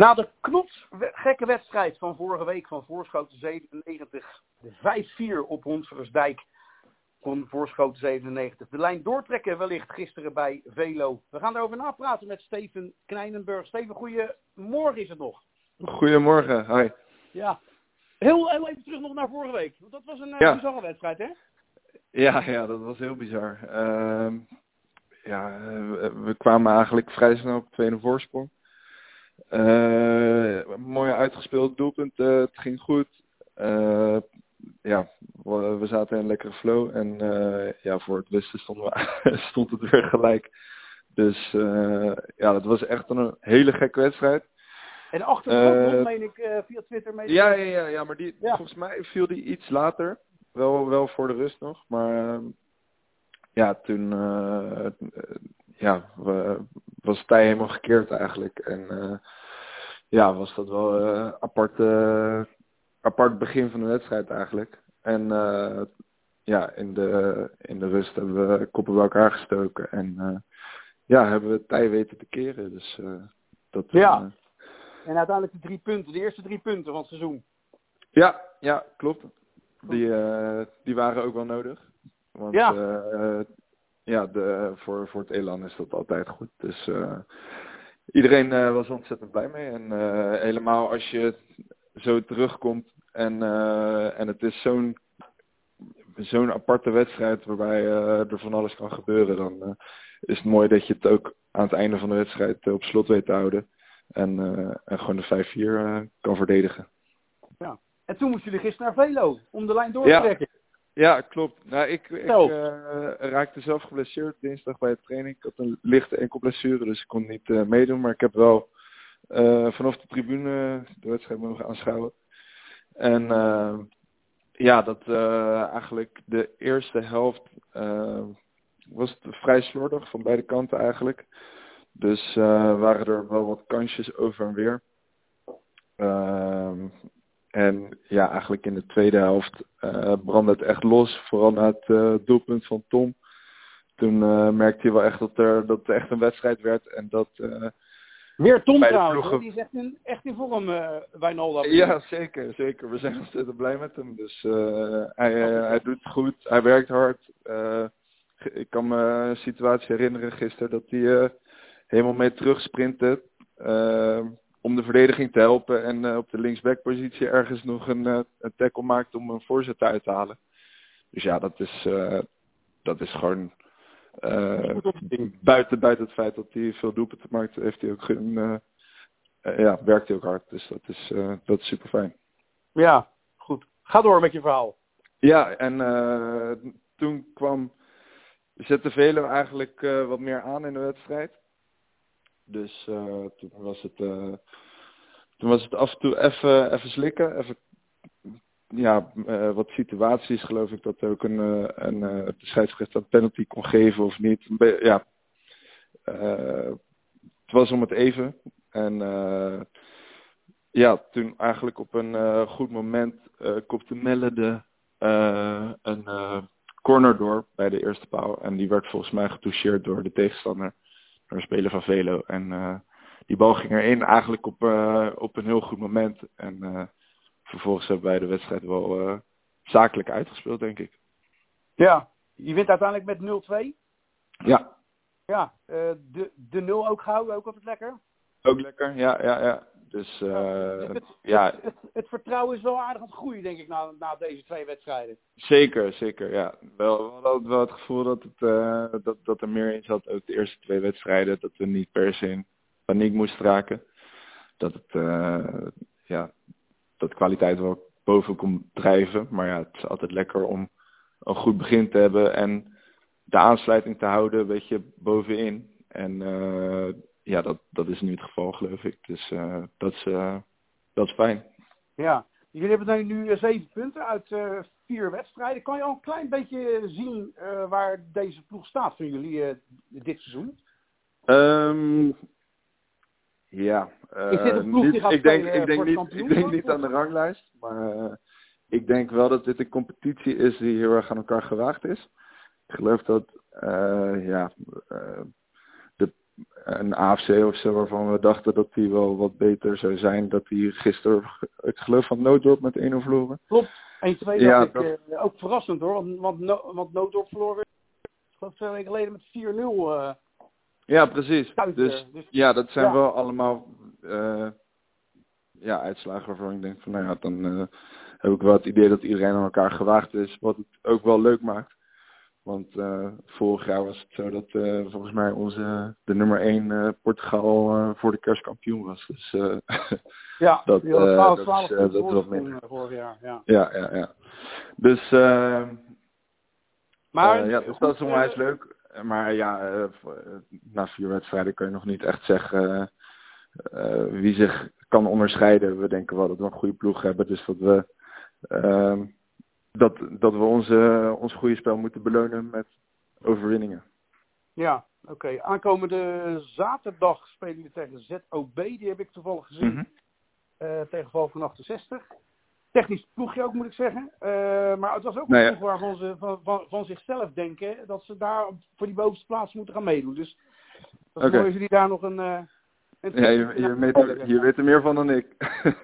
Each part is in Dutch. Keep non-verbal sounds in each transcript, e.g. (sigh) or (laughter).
Na de knots gekke wedstrijd van vorige week van Voorschoten 97, de 5-4 op Honsversdijk kon Voorschoten 97 de lijn doortrekken wellicht gisteren bij Velo. We gaan erover napraten met Steven Knijnenburg. Steven, goedemorgen is het nog. Goedemorgen, hi. Ja, heel, heel even terug nog naar vorige week. Want dat was een Ja. bizarre wedstrijd, hè? Ja, ja, dat was heel bizar. Ehm, ja, eh, we, kwamen eigenlijk vrij snel op 2 voorsprong. Eh, mooi uitgespeeld doelpunt, eh, het ging goed. Eh, ja, we, we zaten in een lekkere flow en eh, ja, voor het westen stonden we, (laughs) stond het weer gelijk. Dus eh, ja, dat was echt een hele gekke wedstrijd. En Eh, nog, meen ik, via Twitter. Meen ik. Ja, ja, ja, ja maar die, Ja. volgens mij viel die iets later. Wel, wel voor de rust nog. Maar ehm, ja, toen eh, eh, ja, we- was het tij helemaal gekeerd eigenlijk. En ja, was dat wel een apart, eh, apart begin van de wedstrijd eigenlijk. En eh, ja, in de, in de rust hebben we koppen bij elkaar gestoken. En eh, ja, hebben we tij weten te keren. Dus eh, dat... Ja. eh, En uiteindelijk de drie punten, de eerste drie punten van het seizoen. Ja, ja, klopt. Die, eh, die waren ook wel nodig. Want Ja. ja, ja de, voor, voor het elan is dat altijd goed. Dus eh, iedereen eh, was ontzettend blij mee. En eh, helemaal als je zo terugkomt en, eh, en het is zo'n zo'n aparte wedstrijd waarbij er van alles kan gebeuren, dan is het mooi dat je het ook aan het einde van de wedstrijd op slot weet te houden. En, en gewoon de 5-4 eh, kan verdedigen. En toen moesten jullie gisteren naar Velo om de lijn door te Ja. trekken. Ja, klopt. Nou, ik, ik eh, raakte zelf geblesseerd dinsdag bij de training. Ik had een lichte enkelblessure, dus ik kon niet eh, meedoen. Maar ik heb wel eh, vanaf de tribune de wedstrijd mogen aanschouwen. En ja, dat eigenlijk de eerste helft was het vrij slordig van beide kanten eigenlijk. Dus waren er wel wat kansjes over en weer. En ja, eigenlijk in de tweede helft eh brandde het echt los. Vooral na het eh, doelpunt van Tom. Toen eh, merkte je wel echt dat, er, dat het echt een wedstrijd werd. En dat, Weer Tom trouwens, ploegen- die is echt in, echt in vorm, Wijnaldum. ja, zeker, zeker. We zijn (laughs) ontzettend blij met hem. Dus hij, hij doet het goed. Hij werkt hard. Ik kan me een situatie herinneren gisteren dat hij helemaal mee terugsprintte. Om de verdediging te helpen. En eh, op de linksbackpositie ergens nog een, eh, een tackle maakt om een voorzet uit te halen. Dus ja, dat is, eh, dat is gewoon... buiten, buiten het feit dat hij veel doelpunten maakt, heeft hij ook een, eh, ja, werkt hij ook hard. Dus dat is, dat is super fijn. Ja, goed. Ga door met je verhaal. Ja, en toen kwam zette Velo eigenlijk wat meer aan in de wedstrijd. Dus eh, toen was het uh, toen was het af en toe even even slikken, even ja, uh, wat situaties geloof ik dat ook een, uh, een uh, de scheidsrechter een penalty kon geven of niet. Ja, het was om het even. En ja, toen eigenlijk op een goed moment kopte Melle de een corner door bij de eerste paal. En die werd volgens mij getoucheerd door de tegenstander. Een speler van Velo. En uh, die bal ging erin eigenlijk op, uh, op een heel goed moment. En uh, vervolgens hebben wij de wedstrijd wel zakelijk uitgespeeld, denk ik. Ja, je wint uiteindelijk met 0-2. Ja. Ja, de, de 0 ook gehouden, ook altijd lekker. Ook lekker, ja, ja, ja. Dus dus het, ja. Het, het, het, vertrouwen is wel aardig aan het groeien, denk ik, na, na deze twee wedstrijden. Zeker, zeker, ja. Wel, we hadden wel het gevoel dat, het, uh, dat, dat er meer in zat, ook de eerste twee wedstrijden. Dat we niet per se in paniek moesten raken. Dat het, uh, ja, dat kwaliteit wel boven kon drijven. Maar ja, het is altijd lekker om een goed begin te hebben en de aansluiting te houden, een beetje bovenin. En uh, ja, dat, dat is nu het geval, geloof ik. Dus uh, dat, is, uh, dat is fijn. Ja, jullie hebben nu zeven punten uit uh, vier wedstrijden. Kan je al een klein beetje zien uh, waar deze ploeg staat voor jullie uh, dit seizoen? Um, ja, is dit een ploeg niet, die gaat ik denk, ik denk, niet, ik denk niet aan de ranglijst. Maar ik denk wel dat dit een competitie is die heel erg aan elkaar gewaagd is. Ik geloof dat, ja, een AFC of zo, waarvan we dachten dat die wel wat beter zou zijn, dat die gisteren, ik geloof van Nooddorp met 1-0 verloren. Klopt, 1-2 Ja, ik, eh, ook verrassend hoor, want, want, No- want Nooddorp verloren, geloof twee weken geleden met 4-0 eh Ja, precies. thuis. Dus eh, dus ja, dat zijn Ja. wel allemaal eh, ja, uitslagen waarvan ik denk van, nou ja, dan eh, heb ik wel het idee dat iedereen aan elkaar gewaagd is, wat het ook wel leuk maakt. Want eh, vorig jaar was het zo dat eh, volgens mij onze de nummer 1 Portugal eh, voor de kerstkampioen was. Dus (laughs) ja, dat, die hadden 12, dat 12 is, punten dat is wat minder. vorig jaar. Ja. ja, ja, ja. Dus, eh, Maar ja, dus dat is onwijs leuk. Maar ja, na vier wedstrijden kun je nog niet echt zeggen wie zich kan onderscheiden. We denken wel dat we een goede ploeg hebben, dus dat we, ehm, dat, dat we onze, ons goede spel moeten belonen met overwinningen. Ja, oké. Aankomende zaterdag spelen jullie tegen ZOB. Die heb ik toevallig gezien. Tegen Val van 68. Technisch ploegje ook, moet ik zeggen. Eh, maar het was ook een Nou ja. ploeg waarvan ze van, van, van zichzelf denken dat ze daar voor die bovenste plaats moeten gaan meedoen. Dus dat is Oké. mooi jullie daar nog een... een Ja, je, je, weet je weet er meer van dan ik. (laughs)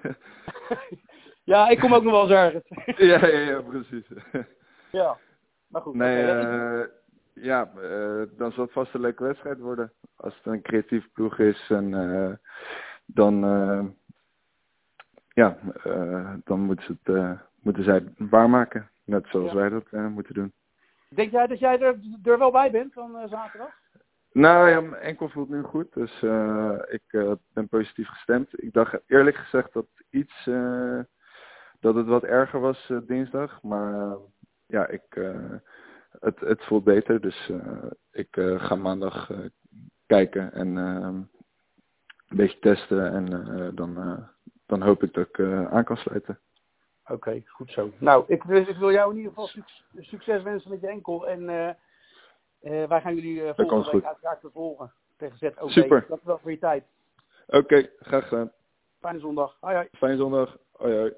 ja, ik kom ook nog wel eens ergens. (laughs) ja, ja, ja, precies. (laughs) ja, maar goed. Nee, eh, ja, eh, dan zal het vast een leuke wedstrijd worden. Als het een creatief ploeg is en eh, dan, ja, dan moeten, ze het, moeten zij het waarmaken. Net zoals Ja. wij dat moeten doen. Denk jij dat jij er, er wel bij bent van zaterdag? Nou ja, mijn enkel voelt nu goed, dus ik ben positief gestemd. Ik dacht eerlijk gezegd dat iets, dat het wat erger was eh, dinsdag, maar eh, ja, ik, eh, het, het voelt beter, dus ik ga maandag kijken en eh, een beetje testen en dan, dan hoop ik dat ik aan kan sluiten. Oké, goed zo. Nou, ik, dus ik wil jou in ieder geval suc- succes wensen met je enkel. En wij gaan jullie komt volgende week uiteraard vervolgen tegen ZOB. Super. Dank wel voor je tijd. Oké, graag gedaan. Fijne zondag. Hoi hoi. Fijne zondag. Hoi hoi.